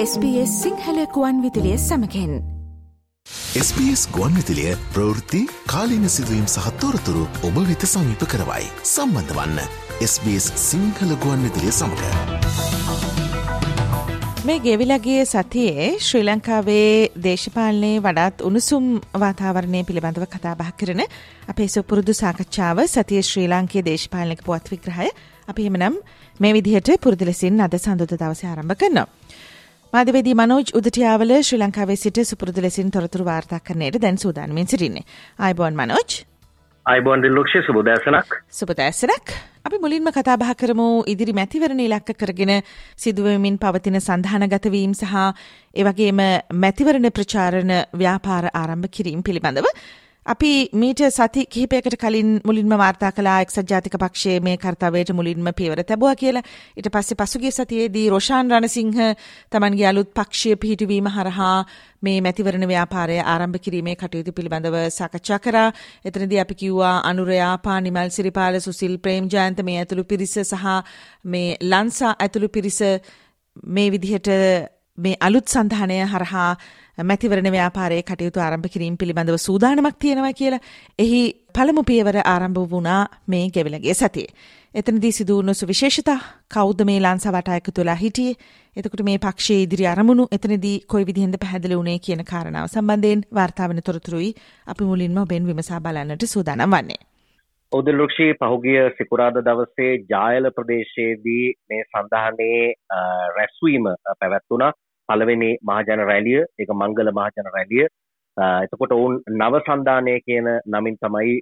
SBS සිංහලකුවන් විදිලිය සමකෙන් SBS ගුවන් විතිලිය ප්‍රවෘත්ති කාලීන සිදුවීම් සහත්තෝරතුරු ඔබ වෙත සමීප කරවයි. සම්බන්ධ වන්න SBS සිංහල ගුවන් විතිලිය සමඟ. මේ ගෙවිලගේ සතියේ ශ්‍රී ලංකාවේ දේශපාලනයේ වඩාත් උණුසුම් වාතාවරණය පිළිබඳව කතාබහ කරන අපේ සුපුරුදු සාකච්ඡාව සතිය ශ්‍රී ලාංකයේ දේශපාලනක පුවත් විග්‍රහය අපි එමනම් මේ විදිහට පුරුදු ලෙසින් අද සඳුද දවසේ ආරම්භ කරනවා. මාධ්‍යවේදී මනෝජ් උදටියාවල ශ්‍රී ලංකාවේ සිට සුපුරුදු ලෙසින් තොරතුරු වාර්තා කරන්නට දැන් සූදානමින් සිටින්නේ. ආයිබෝන් මනෝජ්. අයිබෝන් දිල්ලක්ෂ සුබදෑසනක් සුබදෑසනක්. අපි මුලින්ම කතාබහ කරමු ඉදිරි මැතිවරණ ඉලක්ක කරගෙන සිදුවමින් පවතින සඳහනගතවීම් සහ එවගේම මැතිවරණ ප්‍රචාරණ ව්‍යාපාර ආරම්භ කිරීම පිළිබඳව. අපි මීට සති කිහිපයකට කලින් මුලින්ම වාර්තා කලා එක්සත් ජාතික පක්ෂයේ මේ කර්තවයට මුලින්ම පියවර තැබුවා කියලා ඊට පස්සේ පසුගිය සතියේදී රොෂාන් රණසිංහ තමන්ගේ අලුත් පක්ෂය පිහිටුවීම හරහා මේ මැතිවරණ ව්‍යාපාරය ආරම්භ කිරීමේ කටයුතු පිළිබඳව සාකච්ඡා කරා. එතනදී අපි කිව්වා අනුර යාපා නිමල් සිරිපාල සුසිල් ප්‍රේම් ජයන්ත මේ ඇතුළු පිරිස සහ මේ ලන්සා ඇතුළු පිරිස මේ විදිහට මේ අලුත් සන්ධානය හරහා මැතිවරණ ව්‍යාපාරයේ කටයුතු ආරම්භ කිරීම පිළිබඳව සූදානමක් තියෙනවා කියලා එහි පළමු පියවර ආරම්භ වුණා මේ ගෙවිලගේ සතියේ. එතනදී සිදු වුණු සුවිශේෂතා කවුද මේ ලංසවට එකතු වෙලා හිටියේ? එතකොට මේ පක්ෂයේ ඉදිරි අරමුණු එතනදී කොයි විදිහෙන්ද පැහැදිලි වුණේ කියන කාරණාව සම්බන්ධයෙන් වාර්තා වෙන තොරතුරුයි අපි මුලින්ම ඔබෙන් විමසා බලන්නට සූදානම් වන්නේ. ඔදල්ලක්ෂී පහුගිය සිකුරාද දවසේ ජායල ප්‍රදේශයේදී මේ සඳහනේ රැස්වීම පැවැත්වුණා පළවෙනි මහජන රැලිය ඒක මංගල මහජන රැලිය. එතකොට ඔවුන් නව සන්ධානය කියන නමින් තමයි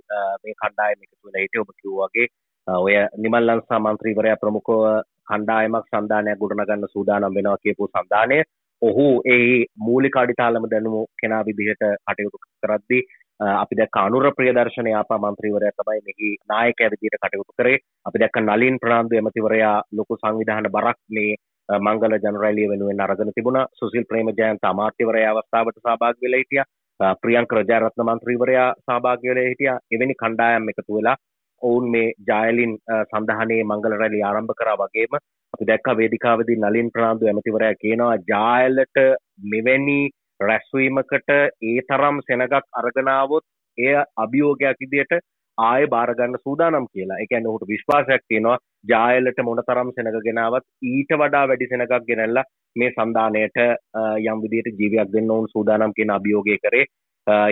මේ කණ්ඩායම එකතු වෙලා හිටියේ. ඔබ කිව්වා වගේ ඔය නිමල් ලංසා මන්ත්‍රීවරයා ප්‍රමුඛව කණ්ඩායමක් සන්ධානයක් ගොඩනගන්න සූදානම් වෙනවා කියපු සන්ධානය. ඔහු ඒ මූලික අඩිතාලම දැනුමු කෙනා විදිහට කටයුතු කරද්දී අපි දැක්ක අනුර ප්‍රියදර්ශන යාපා මන්ත්‍රීවරයා තමයි මෙහි නායකයා විදිහට කටයුතු කරේ. අපි දැක්ක නලින් ප්‍රනාන්දු ඇමතිවරයා ලොකු සංවිධාන බරක් මේ මංගල ජනරැලිය වෙනුවෙන් අරගෙන තිබුණා. සුසිල් ප්‍රේමජයන්ත අමාත්‍යවරයා අවස්ථාවට සහභාගී වෙලා හිටියා. ප්‍රියංක රජාරත්න මන්ත්‍රීවරයා සහභාගී වෙලා හිටියා. එවැනි කණ්ඩායම් එකතු වෙලා ඔවුන් මේ ජයලින් සඳහනේ මංගල රැලි ආරම්භ කරා වගේම අපි දැක්කා වේදිකාවේදී නලින් ප්‍රනාන්දු ඇමතිවරයා කියනවා ජායලට මෙවැනි රැස්වීමකට ඒ තරම් සෙනගක් අරගෙන આવොත් එය අභියෝගයක් විදියට ආය බාරගන්න සූදානම් කියලා. එක ඔහුට විශ්වාසයක් තියෙනවා ජායලට මොන තරම් සෙනක ගෙනාවත් ඊට වඩා වැඩි සෙනකක් ගෙනල්ලා මේ සන්ධානයට යම් විදියට ජීවයක් දෙන්න ඔවුන් සූදානම් කියන අභියෝගය කරේ.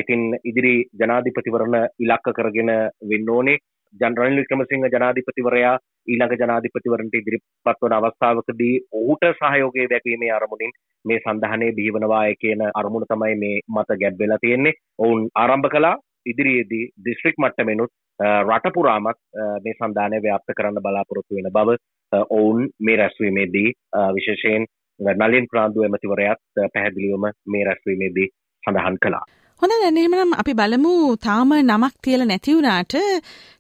ඉතින් ඉදිරි ජනාධිපතිවරණ ඉලක්ක කරගෙන වෙන්න ඕනේ. ජනරල් වික්‍රමසිංහ ජනාධිපතිවරයා ඊළඟ ජනාධිපතිවරණට ඉදිරිපත් වන අවස්ථාවකදී ඔහුට සහයෝගය දැක්වීමේ අරමුණින් මේ සඳහනේ බිහිවනවාය කියන අරමුණ තමයි මේ මත ගැබ්වෙලා තියෙන්නේ. ඔවුන් ආරම්භ කලා ඉදිරියේදී දිස්ත්‍රික් මට්ටමෙනුත් රටපුරාමත් මේ සන්ධානය ව්‍යාප්ත කරන්න බලාපොරොත්තු වෙන බව ඔවුන් මේ රැස්වීමේදී විශේෂයෙන් නලින් ප්‍රාන්දු ඇමතිවරයත් පැහැදිලිවම මේ රැස්වීමේදී සඳහන් කළා. හොඳ දැනීමනම් අපි බලමු තාම නමක් තියල නැතිවුණාට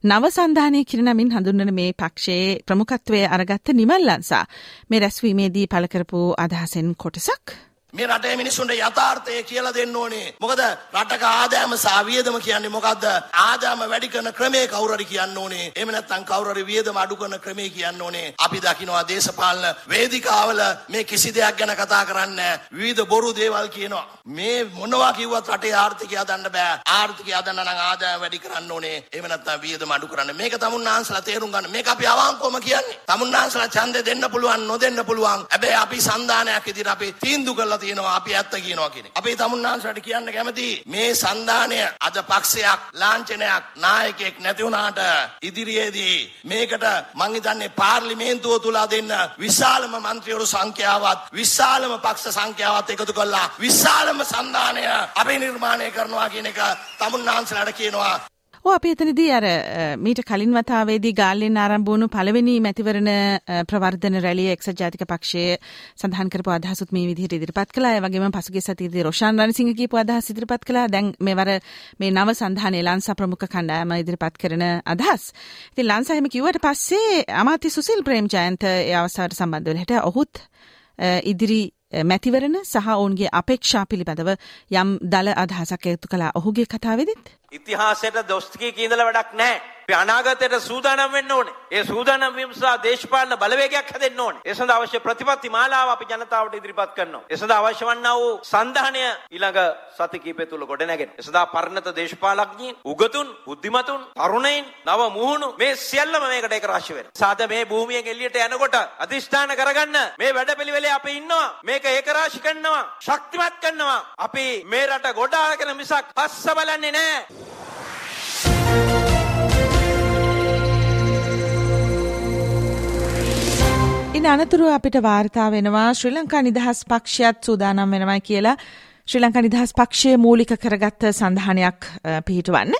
නව සන්ධානය කිරනමින් හඳුන්නන මේ පක්ෂයේ ප්‍රමුඛත්වය අරගත්ත නිමල්ලන්සා මේ රැස්වීමේදී පලකරපු අදහසෙන් කොටසක්. මේ රටේ මිනිස්සුන්ට යථාර්ථය කියලා දෙන්න ඕනේ. මොකද රටක ආදායම සහ වියදම කියන්නේ මොකද්ද? ආදායම වැඩි කරන ක්‍රමේ කවුරු හරි කියන්න ඕනේ. එහෙම නැත්නම් කවුරු හරි වියදම අඩු කරන ක්‍රමේ කියන්න ඕනේ. අපි දකිනවා දේශපාලන වේදිකාවල මේ කිසි දෙයක් ගැන කතා කරන්නේ විවිධ බොරු දේවල් කියනවා. මේ මොනවා කිව්වත් රටේ ආර්ථිකය හදන්න බෑ. ආර්ථිකය හදන්න නම් ආදායම වැඩි කරන්න ඕනේ. එහෙම නැත්නම් වියදම අඩු කරන්න. මේක තමුන්නාන්සලා තේරුම් ගන්න. මේක අපි අවංකවම කියන්නේ. තමුන්නාන්සලා ඡන්දේ දෙන්න පුළුවන් නොදෙන්න පුළුවන්. හැබැයි අපි සන්දානයක් විදිහට අපි තීන්දුව කරලා තියෙනවා අපි ඇත්ත කියනවා කියන එක. අපේ තමුන්නාන්සට කියන්න කැමති මේ සන්දානය අද පක්ෂයක් ලාංඡනයක් නායකයෙක් නැති වුණාට ඉදිරියේදී මේකට මං හිතන්නේ පාර්ලිමේන්තුව තුල දෙන්න විශාලම മന്ത്രിවරු සංඛ්‍යාවත් විශාලම පක්ෂ සංඛ්‍යාවත් එකතු කරලා විශාලම සන්දානය අපි නිර්මාණය කරනවා කියන එක තමුන්නාන්සලට කියනවා ඕ අපි එතනදී අර මීට කලින් වතාවේදී ගාල්ලෙන් ආරම්භ පැළවෙනි මැතිවරණ ප්‍රවර්ධන රැලිය එක්සත් ජාතික පක්ෂයේ සඳහන් කරපු අදහසුත් මේ විදිහට ඉදිරිපත් කළා. ඒ වගේම පසුගිය සතියේදී රොෂාන් රණසිංහ කියපු අදහස් ඉදිරිපත් කළා. දැන් මෙවර මේ නව සන්ධානයේ ලංසා ප්‍රමුඛ කණ්ඩායම ඉදිරිපත් කරන අදහස්. ඉතින් ලංසා එහෙම කිව්වට පස්සේ අමාත්‍ය සුසිල් ප්‍රේම්ජයන්ත ඒ අවස්ථාවට සම්බන්ධ වෙලා හිටියා. ඔහුත් ඉදිරි මැතිවරණ සහ ඔවුන්ගේ අපේක්ෂා පිළිබඳව යම් දල අදහසක් එකතු කළා ඔහුගේ කතාවේදීත් ඉතිහාසයට දොස්තිකී කියඳලා වැඩක් නැහැ. අපි අනාගතයට සූදානම් වෙන්න ඕනේ. ඒ සූදානම් වීම සඳහා දේශපාලන බලවේගයක් හැදෙන්න ඕනේ. ඒ සඳහා අවශ්‍ය ප්‍රතිපත්ති මාලාව අපි ජනතාවට ඉදිරිපත් කරනවා. ඒ සඳහා අවශ්‍ය වන්නා වූ සංධානය ඊළඟ සති කිහිපය තුල ගොඩ නැගෙනවා. ඒ සඳහා පරිණත දේශපාලඥයින්, උගතුන්, බුද්ධිමතුන්, තරුණයින්, නව මුහුණු මේ සියල්ලම මේකට එක රාශි වෙනවා. සාද මේ භූමියෙන් එළියට යනකොට අදිෂ්ඨාන කරගන්න මේ වැඩපිළිවෙලේ අපි ඉන්නවා. මේක ඒක රාශි කරනවා. ශක්තිමත් කරනවා. අපි මේ රට ගොඩාගෙන මිසක් පස්ස බලන්නේ නැහැ. ඉන් අනතුරුව අපිට වාර්තා වෙනවා ශ්‍රී ලංකා නිදහස් පක්ෂයත් සූදානම් වෙනවා කියලා ශ්‍රී ලංකා නිදහස් පක්ෂය මූලික කරගත්ත සඳහනයක් පිහිටවන්න.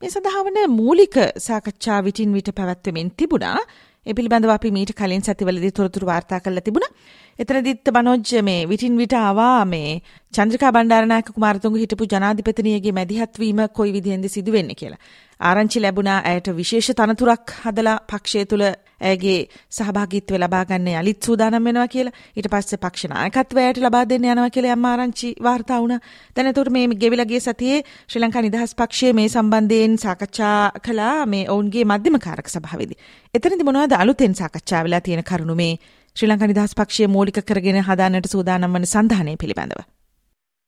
මේ සඳහාවන මූලික සාකච්ඡා විටින් විට පැවැත්වමින් තිබුණා. ඒ පිළිබඳව අපි මීට කලින් සතිවලදී තොරතුරු වාර්තා කරලා තිබුණා. එතනදිත් බනෝජ් මේ විටින් විට ආවා මේ චන්ද්‍රිකා බණ්ඩාරනායක කුමාරතුංග හිටපු ජනාධිපතිනියගේ මැදිහත් වීම කොයි විදිහෙන්ද සිදු වෙන්නේ කියලා. ආරංචි ලැබුණා ඇයට විශේෂ තනතුරක් හදලා පක්ෂය තුල ඇගේ සහභාගීත්වය ලබා ගන්න යලිත් සූදානම් වෙනවා කියලා. ඊට පස්සේ පක්ෂ නායකත්වයට ලබා දෙන්න යනවා කියලා යම් ආරංචි වාර්තා වුණා. දැන් එතකොට මේ ගෙවිලා ගිය සතියේ ශ්‍රී ලංකා නිදහස් පක්ෂය මේ සම්බන්ධයෙන් සාකච්ඡා කළා මේ ඔවුන්ගේ මධ්‍යම කාරක සභාවේදී. එතනදී මොනවද අලුතෙන් සාකච්ඡා වෙලා තියෙන කරුණු මේ ශ්‍රී ලංකා නිදහස් පක්ෂය මූලික කරගෙන හදාන්නට සූදානම් වන සන්ධානය පිළිබඳව?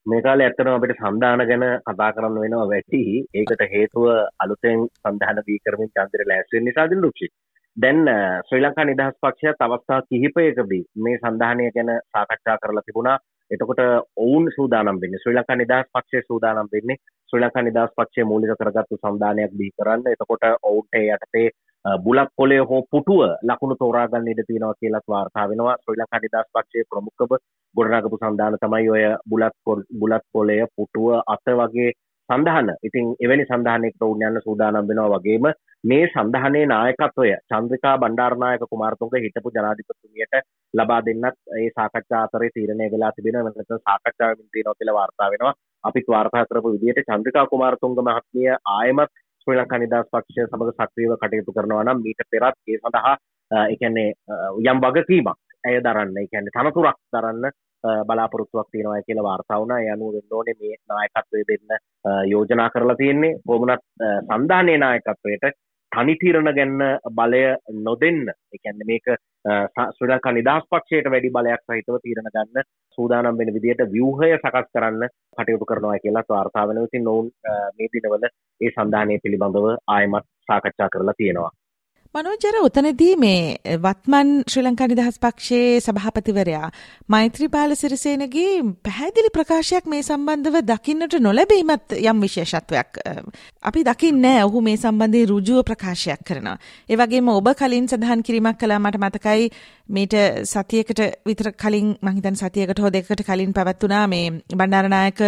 මේ කාලේ ඇත්තටම අපිට සන්දාන ගැන කතා කරන්න වෙනවා වැඩි. ඒකට හේතුව අලුතෙන් සන්දාන දී කරමින් චන්ද්‍ර ලෑස්ති වෙන නිසා දිනුක්ෂි. දැන් ශ්‍රී ලංකා නිදහස් පක්ෂයත් අවස්ථා කිහිපයකදී මේ සන්ධානය ගැන සාකච්ඡා කරලා තිබුණා. එතකොට ඔවුන් සූදානම් වෙන්නේ ශ්‍රී ලංකා නිදහස් පක්ෂය සූදානම් වෙන්නේ ශ්‍රී ලංකා නිදහස් පක්ෂය මූලික කරගත්තු සන්ධානයක් බිහි කරන්න. එතකොට ඔවුන්ට යටතේ බුලත් පොලේ හෝ පුටුව ලකුණු තෝරාගන්න ඉඩ තියෙනවා කියලත් වාර්තා වෙනවා. ශ්‍රී ලංකා නිදහස් පක්ෂයේ ප්‍රමුඛව ගොඩනගපු සන්ධාන තමයි ඔය බුලත් බුලත් පොලය පුටුව අත වගේ සඳහන ඉතින් එවැනි සඳහනයකට උන් යන්න සූදානම් වෙනවා වගේම මේ සඳහනේ නායකත්වය චන්ද්‍රිකා බණ්ඩාරනායක කුමාරතුංග හිටපු ජනාධිපතිතුමියට ලබා දෙන්නත් ඒ සාකච්ඡා අතරේ තීරණය වෙලා තිබෙනවා. නැත්නම් සාකච්ඡා වෙමින් තියෙනවා කියලා වාර්තා වෙනවා. අපිත් වාර්තා කරපු විදිහට චන්ද්‍රිකා කුමාරතුංග මහත්මිය ආයමත් ශ්‍රී ලංකා නිදහස් පක්ෂය සමග සක්‍රියව කටයුතු කරනවා නම් මීට පෙරත් ඒ සඳහා ඒ කියන්නේ යම් වගකීමක් ඇය දරන්න ඒ කියන්නේ තනතුරක් දරන්න බලාපොරොත්තුවක් තියෙනවා කියලා වාර්තා වුණා. ඒ අනුව වෙන්න ඕනේ මේ නායකත්වය දෙන්න යෝජනා කරලා තියෙන්නේ. කොහොමනත් සන්ධානයේ නායකත්වයට තනි තීරණ ගැන්න බලය නොදෙන්න. ඒ කියන්නේ මේක ශ්‍රී ලංකා නිදහස් පක්ෂයට වැඩි බලයක් සහිතව තීරණ ගන්න සූදානම් වෙන විදිහට ව්‍යුහය සකස් කරන්න කටයුතු කරනවා කියලා වාර්තා වෙනවා. ඉතින් ඔවුන් මේ දිනවල ඒ සන්ධානය පිළිබඳව ආයමත් සාකච්ඡා කරලා තියෙනවා. මනෝජර උතනදී මේ වත්මන් ශ්‍රී ලංකා නිදහස් පක්ෂයේ සභාපතිවරයා මෛත්‍රීපාල සිරිසේනගේ පැහැදිලි ප්‍රකාශයක් මේ සම්බන්ධව දකින්නට නොලැබීමත් යම් විශේෂත්වයක්. අපි දකින්නේ ඔහු මේ සම්බන්ධයෙන් රුජුව ප්‍රකාශයක් කරනවා. ඒ වගේම ඔබ කලින් සඳහන් කිරීමක් කළා මට මතකයි මීට සතියකට විතර කලින් මං හිතන්නේ සතියකට හෝ දෙකකට කලින් පැවැත්ුණා මේ බණ්ඩාරනායක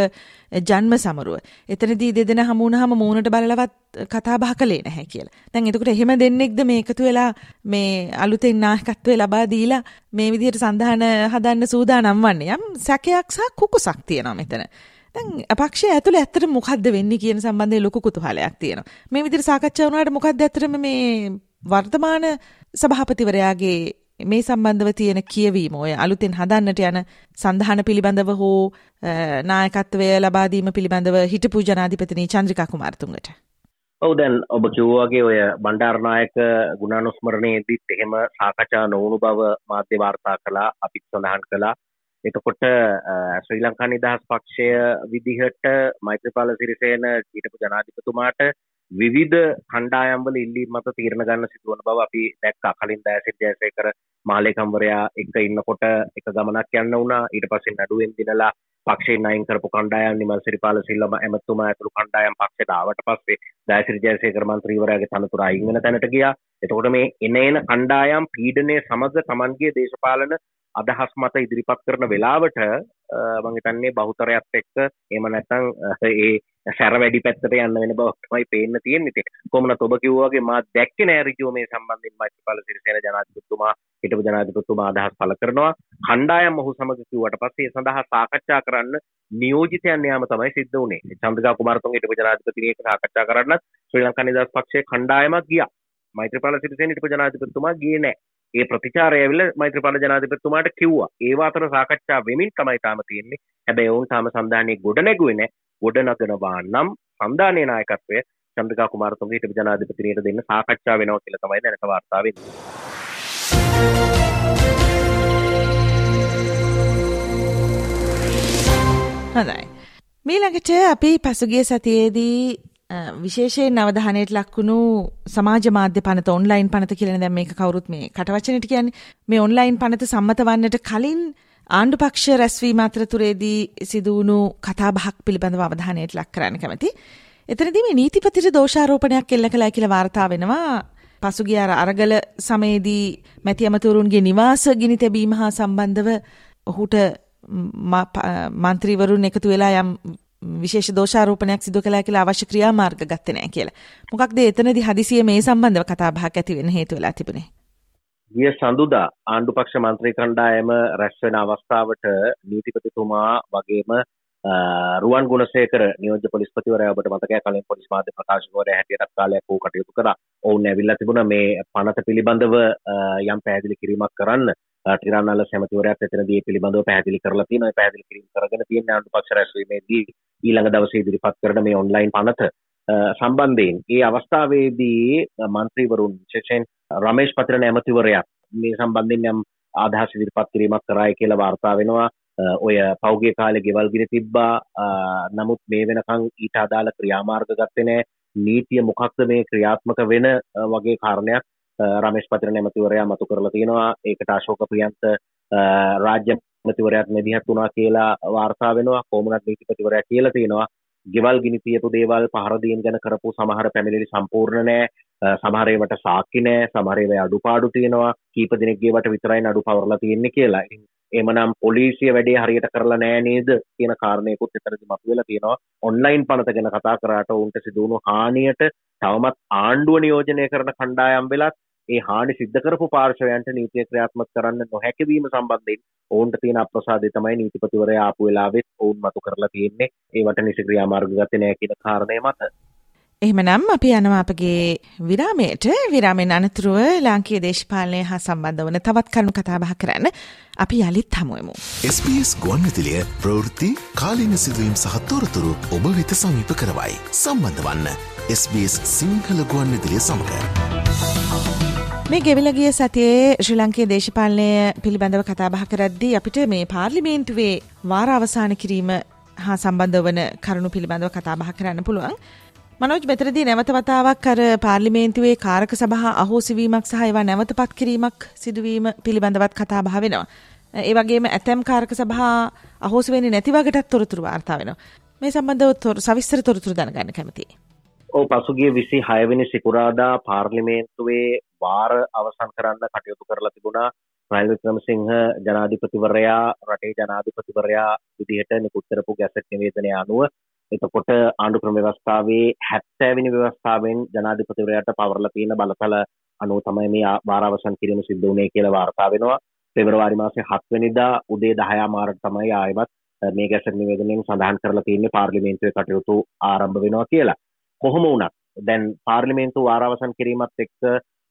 ජන්ම සමරුව. එතනදී දෙදෙනා හමු වුණාම මූණට බලලවත් කතා බහ කළේ නැහැ කියලා. දැන් එතකොට එහෙම දෙන්නෙක්ද මේ එකතු වෙලා මේ අලුතෙන් නායකත්වය ලබා දීලා මේ විදිහට සඳහන හදන්න සූදානම් වන්නේ. යම් සැකයක් සහ කුකුසක් තියෙනවා මෙතන. දැන් අපක්ෂය ඇතුළේ ඇත්තට මොකද්ද වෙන්නේ කියන සම්බන්ධයෙන් ලොකු කුතුහලයක් තියෙනවා. මේ විදිහට සාකච්ඡා වුණාට මොකද්ද ඇත්තටම මේ වර්තමාන සභාපතිවරයාගේ මේ සම්බන්ධව තියෙන කියවීම ඔය අලුතෙන් හදන්නට යන සඳහන පිළිබඳව හෝ නායකත්වය ලබා දීම පිළිබඳව හිටපු ජනාධිපතිනී චන්ද්‍රිකා කුමාරතුංගට. ඔව් දැන් ඔබ කිව්වාගේ ඔය බණ්ඩාරනායක ගුණානුස්මරණයේදීත් එහෙම සාකච්ඡා නොවුණු බව මාධ්‍ය වාර්තා කළා අපිත් සඳහන් කළා. එතකොට ශ්‍රී ලංකා නිදහස් පක්ෂය විදිහට මෛත්‍රීපාල සිරිසේන හිටපු ජනාධිපතිතුමාට විවිධ කණ්ඩායම්වල ඉල්ලීම් මත තීරණ ගන්න සිදුවන බව අපි දැක්කා කලින් දෑසිට ජයසේකර මාලේකම්වරයා එක ඉන්නකොට එක ගමනක් යන්න වුණා. ඊට පස්සේ නඩුවෙන් දිනලා පක්ෂයෙන් අයින් කරපු කණ්ඩායම් නිමල් සිරිපාල සිල්වම ඇමතුමා ඇතුළු කණ්ඩායම් පක්ෂයට ආවට පස්සේ දෑසිරි ජයසේකර මන්ත්‍රීවරයාගේ තනතුර අයින් වෙන තැනට ගියා. එතකොට මේ එන එන කණ්ඩායම් පීඩනය සමග තමන්ගේ දේශපාලන අදහස් මත ඉදිරිපත් කරන වෙලාවට මං හිතන්නේ බහුතරයත් එක්ක එහෙම නැත්නම් ඒ සැර වැඩි පැත්තට යන්න වෙන බව තමයි පේන්න තියෙන්නේ. ඉතින් කොහොමනත් ඔබ කිව්වා වගේ මා දැක්කේ නෑ ඍජුව මේ සම්බන්ධයෙන් මෛත්‍රීපාල සිරිසේන ජනාධිපතිතුමා හිටපු ජනාධිපතිතුමා අදහස් පළ කරනවා. කණ්ඩායම් ඔහු සමග කිව්වට පස්සේ ඒ සඳහා සාකච්ඡා කරන්න නියෝජිතයන් යාම තමයි සිද්ධ වුණේ. චන්ද්‍රිකා කුමාරතුංග හිටපු ජනාධිපතිනියක සාකච්ඡා කරන්නත් ශ්‍රී ලංකා නිදහස් පක්ෂයේ කණ්ඩායමක් ගියා. මෛත්‍රීපාල සිරිසේන හිටපු ජනාධිපතිතුමා ගියේ නෑ. ඒ ප්‍රතිචාරය ඇවිල්ලා මෛත්‍රීපාල ජනාධිපතිතුමාට කිව්වා. ඒව අතර සාකච්ඡා වෙමින් තමයි තාම තියෙන්නේ. හැබැයි ඔවුන් තාම සන්ධානයේ ගොඩ නැගුවේ නැහැ. ගොඩ නගනවා නම් සන්ධානයේ නායකත්වය චන්ද්‍රිකා කුමාරතුංග හිටපු ජනාධිපතිනියට දෙන්න සාකච්ඡා වෙනවා කියලා තමයි දැනට වාර්තා වෙන්නේ. හොඳයි. මීළඟට අපි පසුගිය සතියේදී විශේෂයෙන් අවධානයට ලක්වුණු සමාජ මාධ්‍ය පනත ඔන්ලයින් පනත කියන දැන් මේක කවුරුත් මේ කටවචනට කියන්නේ මේ ඔන්ලයින් පනත සම්මත වන්නට කලින් ආණ්ඩු පක්ෂ රැස්වීම අතරතුරේදී සිදුවුණු කතාබහක් පිළිබඳව අවධානයට ලක් කරන්න කැමති. එතනදී මේ නීතිපතිට දෝෂාරෝපණයක් එල්ල කළා කියලා වාර්තා වෙනවා. පසුගිය අර අරගල සමයේදී මැති අමතුරුන්ගේ නිවාස ගිනි තැබීම හා සම්බන්ධව ඔහුට මන්ත්‍රීවරුන් එකතු වෙලා යම් විශේෂ දෝෂාරෝපණයක් සිදු කළා කියලා අවශ්‍ය ක්‍රියාමාර්ග ගත්තේ නැහැ කියලා. මොකක්ද එතනදී හදිසිය මේ සම්බන්ධව කතා බහක් ඇති වෙන්න හේතු වෙලා තිබුණේ? ගිය සඳුදා ආණ්ඩුපක්ෂ මන්ත්‍රී කණ්ඩායම රැස් වෙන අවස්ථාවට නීතිපතිතුමා වගේම රුවන් ගුණසේකර නියෝජ්‍ය පොලිස්පතිවරයා ඔබට මතකයි කලින් පොලිස් මාධ්‍ය ප්‍රකාශකවරයා හැටියටත් කාලයක් වූ කටයුතු කරා. ඔවුන් ඇවිල්ලා තිබුණා මේ පනත පිළිබඳව යම් පැහැදිලි කිරීමක් කරන්න. ටිරානල සැමතිවරයාත් එතනදී පිළිබඳව පැහැදිලි කරලා තියෙනවා. ඒ පැහැදිලි කිරීම කරගෙන තියෙන ආණ්ඩුපක්ෂ රැස්වීමේදී ඊළඟ දවසේ ඉදිරිපත් කරන මේ ඔන්ලයින් පනත සම්බන්ධයෙන් ඒ අවස්ථාවේදී මන්ත්‍රීවරුන් විශේෂයෙන් රමේෂ් පතිරණ ඇමතිවරයා මේ සම්බන්ධයෙන් යම් අදහස් ඉදිරිපත් කිරීමක් කරායි කියලා වාර්තා වෙනවා. ඔය පෞගේ කාලෙ ගෙවල් ගිනි තිබ්බා නමුත් මේ වෙනකං ඊට අදාළ ක්‍රියාමාර්ග ගත්තේ නෑ නීතිය මොකක්ද මේ ක්‍රියාත්මක වෙන වගේ කාරණයක් රමේෂ් පතිර නැමතිවරයා මතු කරලා තියෙනවා ඒකට අශෝක ප්‍රියන්ත රාජ්‍ය මතිවරයක් මෙදිහත් වුණා කියලා වාර්තා වෙනවා කොමුණත් නීතිපතිවරයා කියලා තියෙනවා ගෙවල් ගිනි තියපු දේවල් පහරදීම් ගැන කරපු සමහර පැමිණිලි සම්පූර්ණ නෑ. සමහර ඒවට සාක්ෂි නෑ. සමහර ඒවා අඩුපාඩු තියෙනවා. කීප දෙනෙක්ගේ වට විතරයි නඩු පවරලා තියෙන්නේ කියලා. එමනම් පොලිසිය වැඩේ හරියට කරලා නෑ නේද කියන කාරණයකුත් එතනදි මතුවෙලා තියෙනවා. ඔන්ලයින් පනත ගැන කතා කරාට උන්ට සිදුවුණු හානියට තවමත් ආණ්ඩුව නියෝජනය කරන කණ්ඩායම් වෙලත් ඒ හානි සිද්ධ කරපු පාර්ශවයන්ට නීතිය ක්‍රියාත්මක කරන්න නොහැකිවීම සම්බන්ධයෙන් ඔවුන්ට තියෙන අප්‍රසාදය තමයි නීතිපතිවරයා ආපු වෙලාවෙත් ඔවුන් මතු කරලා තියෙන්නේ ඒවට නිසි ක්‍රියාමාර්ග ගත්තේ නැහැ කියන කාරණය මත එහෙමනම් අපි යනවා අපගේ විරාමයට විරාමෙන් අනතුරුව ලාංකීය දේශපාලනය හා සම්බන්ධ වන තවත් කරුණු කතා බහ කරන්න අපි යළිත් හමුවමු. SBS ගුවන්විතිලිය ප්‍රවෘත්ති කාලීන සිදුවීම් සහ තොරතුරු ඔබ වෙත සමීප කරවයි. සම්බන්ධ වන්න SBS සිංහල ගුවන්විතිලිය සමඟ. මේ ගෙවිලගිය සතියේ ශ්‍රී ලංකේ දේශපාලනය පිළිබඳව කතාබහ කරද්දී අපිට මේ පාර්ලිමේන්තුවේ වාර අවසාන කිරීම හා සම්බන්ධ වන කරුණු පිළිබඳව කතාබහ කරන්න පුළුවන්. මනෝජ් මෙතරදී නැවත වතාවක් අර පාර්ලිමේන්තුවේ කාරක සභහා අහෝසිවීමක් සහ ඒවා නැවතපත් කිරීමක් සිදුවීම පිළිබඳවත් කතා බහ වෙනවා. ඒ වගේම ඇතැම් කාරක සභහා අහෝසි වෙන්නේ නැති වගටත් තොරතුරු වාර්තා වෙනවා. මේ සම්බන්ධව සවිස්තර තොරතුරු දැනගන්න කැමතියි. ඔව් පසුගිය 26 වෙනි සිකුරාදා පාර්ලිමේන්තුවේ වාර අවසන් කරන්න කටයුතු කරලා තිබුණා. රනිල් වික්‍රමසිංහ ජනාධිපතිවරයා රටේ ජනාධිපතිවරයා විදිහට නිකුත් කරපු ගැසට් නිවේදනය අනුව එතකොට ආණ්ඩු ක්‍රම ව්‍යවස්ථාවේ හැත්තෑවිනි ව්‍යවස්ථාවෙන් ජනාධිපතිවරයාට පවරලා තියෙන බලතල අනුව තමයි මේ වාරාවසන් කිරීම සිද්ධ වුණේ කියලා වාර්තා වෙනවා. පෙබරවාරි මාසේ 7 වෙනිදා උදේ 10 මාරට තමයි ආයෙමත් මේ ගැසට් නිවේදනයෙන් සඳහන් කරලා තියෙන්නේ පාර්ලිමේන්තුවේ කටයුතු ආරම්භ වෙනවා කියලා. කොහොම වුණත්. දැන් පාර්ලිමේන්තු වාරාවසන් කිරීමත් එක්ක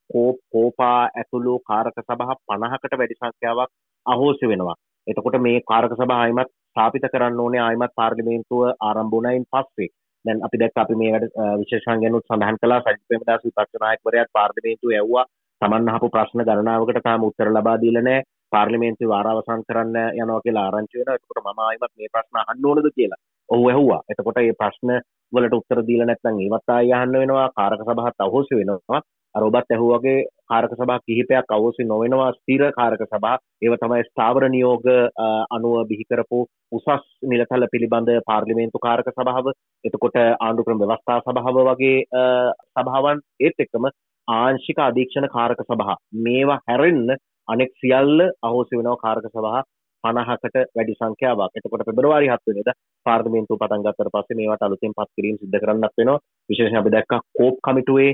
කෝප් කෝපා ඇතුළු කාරක සභා 50කට වැඩි සංඛ්‍යාවක් අහෝසි වෙනවා. එතකොට මේ කාරක සභාව ආයිමත් ස්ථාපිත කරන්න ඕනේ ආයිමත් පාර්ලිමේන්තුව ආරම්භ වුණයින් පස්සේ. දැන් අපි දැක්ක අපි මේ වැඩ විශේෂයෙන් ගැනුත් සඳහන් කළා සජිත් ප්‍රේමදාස විපක්ෂ නායකවරයාත් පාර්ලිමේන්තුව ඇව්වා Taman අහපු ප්‍රශ්න ගණනාවකට තාම උත්තර ලබා දීලා නැහැ. පාර්ලිමේන්තුවේ වාරාවසන් කරන්න යනවා කියලා ආරංචි වෙනවා. එතකොට මම ආයිමත් මේ ප්‍රශ්න අහන්න ඕනද කියලා. ඔහු ඇහුවා. එතකොට මේ ප්‍රශ්න වලට උත්තර දීලා නැත්නම් ඒවත් ආයෙ අහන්න වෙනවා කාරක සභාවත් අහෝසි වෙනවා. අර ඔබත් ඇහුවගේ කාරක සභා කිහිපයක් අවශ්‍ය නොවෙනවා ස්ථීර කාරක සභා. ඒව තමයි ස්ථාවර නියෝග අනුව බිහි කරපු උසස් නිලතල පිළිබඳ පාර්ලිමේන්තු කාරක සභාව. එතකොට ආණ්ඩු ක්‍රම ව්‍යවස්ථා සභාව වගේ සභාවන් ඒත් එක්කම ආංශික අධීක්ෂණ කාරක සභා. මේවා හැරෙන්න අනෙක් සියල්ල අහෝසි වෙනවා කාරක සභා පනහකට වැඩි සංඛ්‍යාවක්. එතකොට පෙබරවාරි හත් වෙනිදා පාර්ලිමේන්තුව පටන් ගත්තට පස්සේ මේවට අලුතෙන් පත් කිරීම සිදු කරන්නත් වෙනවා. විශේෂයෙන් අපි දැක්කා කෝප් කමිටුවේ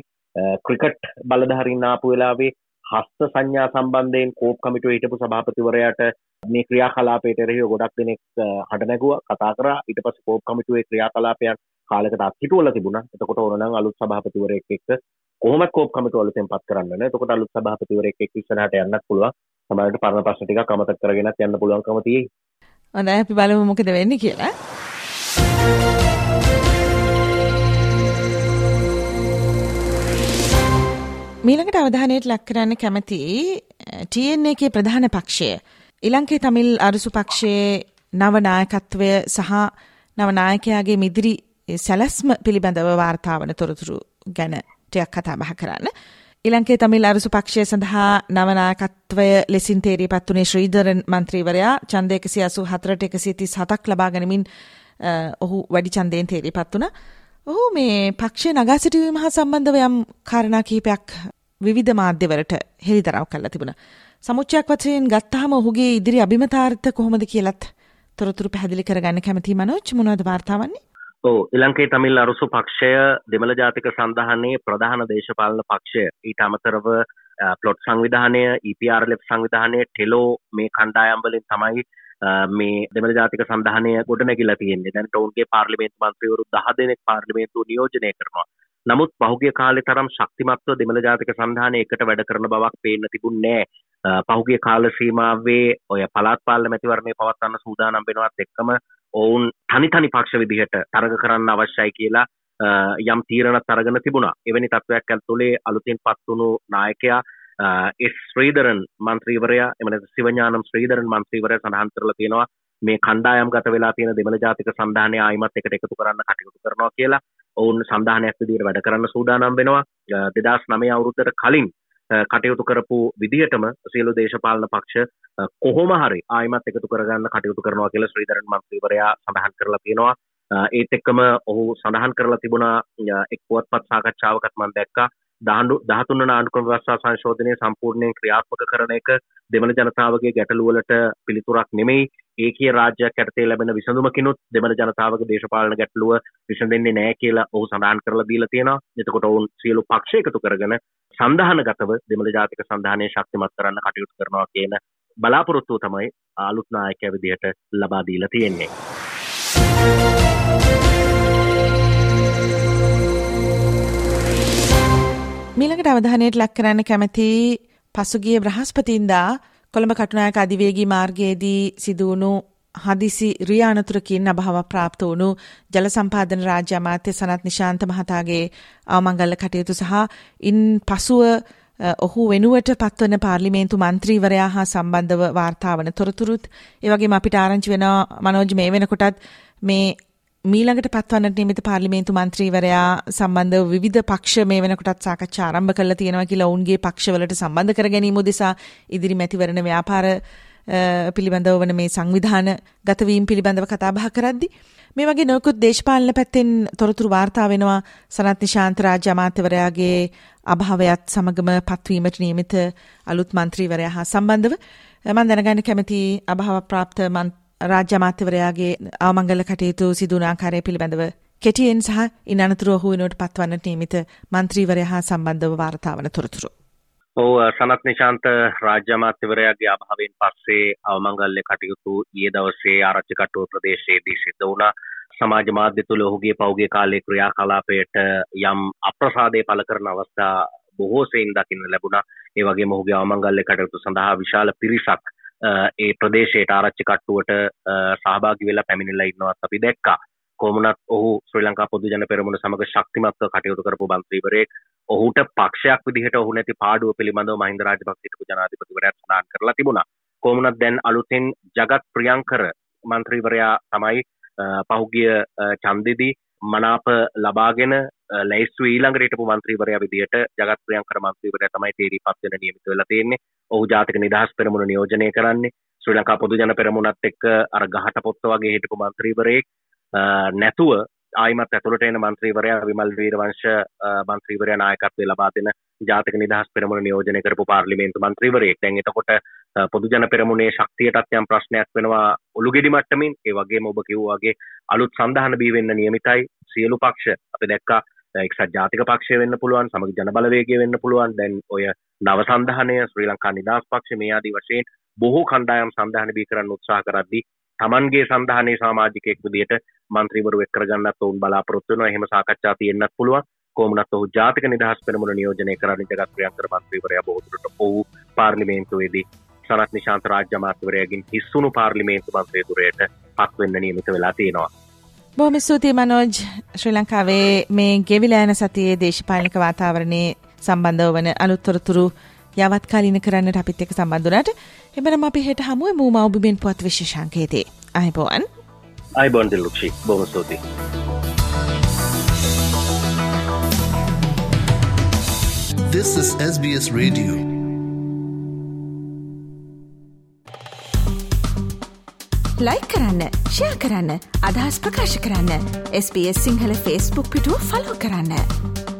ක්‍රිකට් බලධහරින් ආපු වෙලාවේ හස්ත සංඥා සම්බන්ධයෙන් කෝප් කමිටුව හිටපු සභාපතිවරයාට මේ ක්‍රියා කලාපයට එරෙහිව ගොඩක් දෙනෙක් හඬ නැගුවා කතා කරා. ඊට පස්සේ කෝප් කමිටුවේ ක්‍රියා කලාපයන් කාලයකට අත්හිටුවලා තිබුණා. එතකොට ඕන නම් අලුත් සභාපතිවරයෙක් එක්ක කොහොමද කෝප් කමිටුව අලුතෙන් පත් කරන්න නේ එතකොට අලුත් සභාපතිවරයෙක් එක්ක ඉස්සරහට යන්නත් පුළුවන්. සමට පරණ ප්‍රශ්න ටික කමතක් කරගෙනත් යන්න පුළුවන්කම තියෙයි. හොඳයි අපි බලමු මොකද වෙන්නේ කියලා. මීළඟට අවධානයට ලක් කරන්න කැමති TN එකේ ප්‍රධාන පක්ෂය ඉලංකේ තමිල් අරුසු පක්ෂයේ නවනායකත්වය සහ නවනායකයාගේ මිදිරි සැලැස්ම පිළිබඳව වාර්තාවන තොරතුරු ගැන ටයක් කතා බහ කරන්න ඉලංකේ තමිල් අරුසු පක්ෂය සඳහා නවනායකත්වය ලෙසින් තේරී පත්වනේ ශ්‍රීධරන් මන්ත්‍රීවරයා චන්ද එකසි අසු හතරට එකසි තිස් හතක් ලබා ගනිමින් ඔහු වැඩි චන්දයෙන් තේරී පත් වුණ. ඔහු මේ පක්ෂය නගා සිටුවීම හා සම්බන්ධව යම් කාරණා කිහිපයක් විවිධ මාධ්‍යවලට හෙළිදරව් කරලා තිබුණ. සමුච්චයක් වචයෙන් ගත්තාම ඔහුගේ ඉදිරි අභිමතාර්ථ කොහොමද කියලත් තොරතුරු පැහැදිලි කරගන්න කැමති මනෝච් මොනවද වාර්තාවන්නේ? ඕ ඉලංකේ තමිල් අරුසු පක්ෂය දෙමළ ජාතික සඳහනේ ප්‍රධාන දේශපාලන පක්ෂය. ඊට අමතරව පලොට් සංවිධානය ඉපරලෙප් සංවිධානය ටෙලෝ මේ කණ්ඩායම්වලින් තමයි මේ දෙමළ ජාතික සඳහනය ගොඩනැගිලා තියෙන්නේ. දැන් ඔවුන්ගේ පාර්ලිමේන්තු මන්ත්‍රීවරු දහ දෙනෙක් පාර්ලිමේන්තුව නියෝජනය කරනවා. නමුත් පහුගිය කාලේ තරම් ශක්තිමත්ව දෙමළ ජාතික සන්ධානය එකට වැඩ කරන බවක් පේන්න තිබුණේ පහුගිය කාල සීමාවේ ඔය පළාත් පාලන මැතිවරණය පවත්වන්න සූදානම් වෙනවත් එක්කම ඔවුන් තනි තනි පක්ෂ විදිහට තරග කරන්න අවශ්‍යයි කියලා යම් තීරණත් අරගෙන තිබුණා. එවැනි තත්ත්වයක් ඇතුලේ අලුතින් පත්වුණු නායකයා එස් ශ්‍රීදරන් මන්ත්‍රීවරයා එමන සිවඥානම් ශ්‍රීදරන් මන්ත්‍රීවරය සඳහන් කරලා තියෙනවා මේ කණ්ඩායම් ගත වෙලා තියෙන දෙමළ ජාතික සන්ධානය ආයිමත් එකට එකතු කරන්න කටයුතු කරනවා කියලා. ඔවුන් සඳහනයක් විදිහට වැඩ කරන්න සූදානම් වෙනවා. දෙදස් නමේ අවුරුද්දට කලින් කටයුතු කරපු විදිහටම සියලු දේශපාලන පක්ෂ කොහොම හරි ආයිමත් එකතු කරගන්න කටයුතු කරනවා කියලා ශ්‍රීධරන් මන්ත්‍රීවරයා සඳහන් කරලා තියෙනවා. ඒත් එක්කම ඔහු සඳහන් කරලා තිබුණා එක් පුවත්පත් සාකච්ඡාවකත් මම දැක්කා. දහඩු දහතුන්න ආණ්ඩුක්‍රම ව්‍යවස්ථා සංශෝධනය සම්පූර්ණයෙන් ක්‍රියාත්මක කරන එක දෙමළ ජනතාවගේ ගැටලුවලට පිළිතුරක් නෙමෙයි ඒකේ රාජ්‍යයක් යටතේ ලැබෙන විසඳුමකිනුත් දෙමළ ජනතාවගේ දේශපාලන ගැටලුව විසඳෙන්නේ නැහැ කියලා ඔහු සඳහන් කරලා දීලා තියෙනවා. එතකොට ඔවුන් සියලු පක්ෂ එකතු කරගෙන සන්ධානගතව දෙමළ ජාතික සන්ධානය ශක්තිමත් කරන්න කටයුතු කරනවා කියන බලාපොරොත්තුව තමයි අලුත් නායකයා විදිහට ලබා දීලා තියෙන්නේ. මීළඟට අවධානයට ලක් කරන්න කැමති පසුගිය බ්‍රහස්පතින්දා කොළඹ කටුනායක අධිවේගී මාර්ගයේදී සිදුවුණු හදිසි රියානතුරකින් අභාව ප්‍රාප්ත වුණු ජල සම්පාදන රාජ්‍ය අමාත්‍ය සනත් නිශාන්ත මහතාගේ අවමංගල්ල කටයුතු සහ ඉන් පසුව ඔහු වෙනුවට පත්වන පාර්ලිමේන්තු මන්ත්‍රීවරයා හා සම්බන්ධව වාර්තාවන තොරතුරුත් ඒවගේ අපිට ආරංචි වෙන මනෝජ් මේ වෙනකොටත් මේ මීළඟට පත්වන්නට නිමිත පාර්ලිමේන්තු මන්ත්‍රීවරයා සම්බන්ධ විවිධ පක්ෂ මේ වෙනකොටත් සාකච්ඡා ආරම්භ කරලා තියෙනවා කියලා ඔවුන්ගේ පක්ෂවලට සම්බන්ධ කර ගැනීම උදෙසා ඉදිරි මැතිවරණ ව්‍යාපාර පිළිබඳව වන මේ සංවිධාන ගතවීම පිළිබඳව කතා බහ කරද්දී මේ වගේ නොයෙකුත් දේශපාලන පැත්තෙන් තොරතුරු වාර්තා වෙනවා. සනත් නිශාන්ත රාජ්‍ය අමාත්‍යවරයාගේ අභාවයත් සමගම පත්වීමට නියමිත අලුත් මන්ත්‍රීවරයා හා සම්බන්ධව මම දැනගන්න කැමති අභාව ප්‍රාප්ත රාජ්‍ය අමාත්‍යවරයාගේ අවමංගල කටයුතු සිදුවන ආකාරය පිළිබඳව කෙටියෙන් සහ ඉන් අනතුරුව ඔහු වෙනුවට පත්වන්නට නියමිත මන්ත්‍රීවරයා හා සම්බන්ධව වාර්තාවන තොරතුරු. ඔව් සනත් නිශාන්ත රාජ්‍ය අමාත්‍යවරයාගේ අභාවයෙන් පස්සේ අවමංගල්‍ය කටයුතු ඊයේ දවසේ ආරච්චි කටුව ප්‍රදේශයේදී සිද්ධ වුණා. සමාජ මාධ්‍ය තුළ ඔහුගේ පෞගේ කාලයේ ක්‍රියාකලාපයට යම් අප්‍රසාදය පළ කරන අවස්ථා බොහෝ සෙයින් දකින්න ලැබුණා. ඒ වගේම ඔහුගේ අවමංගල්‍ය කටයුතු සඳහා විශාල පිරිසක් ඒ ප්‍රදේශයට ආරච්චි කට්ටුවට සහභාගි වෙලා පැමිණිලා ඉන්නවත් අපි දැක්කා කොමුණත් ඔහු ශ්‍රී ලංකා පොදු ජන පෙරමුණ සමඟ ශක්තිමත්ව කටයුතු කරපු බන්ත්‍රීවරයෙක් ඔහුට පක්ෂයක් විදිහට ඔහු නැති පාඩුව පිළිබඳව මහින්ද රාජපක්ෂිටපු ජනාධිපතිවරයා සඳහන් කරලා තිබුණා කොමුණත් දැන් අලුතෙන් ජගත් ප්‍රියංකර මන්ත්‍රීවරයා තමයි පහුගිය චන්දිදී මනාප ලබාගෙන ලැයිස්තු ඊළඟට හිටපු මන්ත්‍රීවරයා විදිහට ජගත් ප්‍රියංකර මන්ත්‍රීවරයා තමයි තේරී පත් වෙන නියමිත වෙලා තියෙන්නේ. ඔහු ජාතික නිදහස් පෙරමුණ නියෝජනය කරන්නේ. ශ්‍රී ලංකා පොදු ජන පෙරමුණත් එක්ක අර ගහට පොත්ත වගේ හිටපු මන්ත්‍රීවරයෙක් නැතුව ආයිමත් ඇතුළට එන මන්ත්‍රීවරයා විමල් වීරවංශ මන්ත්‍රීවරයා නායකත්වය ලබා දෙන ජාතික නිදහස් පෙරමුණ නියෝජනය කරපු පාර්ලිමේන්තු මන්ත්‍රීවරයෙක්. දැන් එතකොට පොදු ජන පෙරමුණේ ශක්තියටත් යම් ප්‍රශ්නයක් වෙනවා ඔලුගෙඩි මට්ටමින්. ඒ වගේම ඔබ කිව්වා වගේ අලුත් සඳහන බී වෙන්න නියමිතයි සියලු පක්ෂ අපි දැක්කා එක්සත් ජාතික පක්ෂය වෙන්න පුළුවන් සමග ජන බලවේගය වෙන්න පුළුවන් දැන් ඔය නව සන්ධහනය ශ්‍රී ලංකා නිදහස් පක්ෂ මේ ආදී වශයෙන් බොහෝ කණ්ඩායම් සන්ධාන බී කරන්න උත්සාහ කරද්දී තමන්ගේ සන්ධානයේ සමාජිකයෙක් විදිහට මන්ත්‍රීවරු එක් කරගන්නත් ඔවුන් බලාපොරොත්තු වෙනවා. එහෙම සාකච්ඡා තියෙන්නත් පුළුවන්. කොමුණත් ඔහු ජාතික නිදහස් පෙරමුණ නියෝජනය කරන්න ජගත් ප්‍රියංකර මන්ත්‍රීවරයා බොහෝ දුරට ඔහු පාර්ලිමේන්තුවේදී සනත් නිශාන්ත රාජ්‍ය අමාත්‍යවරයාගෙන් හිස්සුණු පාර්ලිමේන්තු මන්ත්‍රීතුරයට පත්වෙන්න නියමිත වෙලා තියෙනවා. බොහොම ස්තුතියි මනෝජ්. ශ්‍රී ලංකාවේ මේ ගෙවිලා යන සතියේ දේශපාලනික වාතාවරණයේ සම්බන්ධව වන අලුත්තොරතුරු යවත්කාලීන කරන්නට අපිත් එක සම්බන්ධනට එමනම් අපි හෙට හමුව මූ මවබිමෙන් පොත් විශෂංකේතේ අයිබෝවන්. අයිබොන්ද ලුක්ෂි බොහොම ස්තුතියි. This is SBS Radio. ලයි කරන්න ෂයා කරන්න අදහස් ප්‍රකාශ කරන්න. SBS සිංහල ෆස්බුක් පිටුව ෆලෝ කරන්න.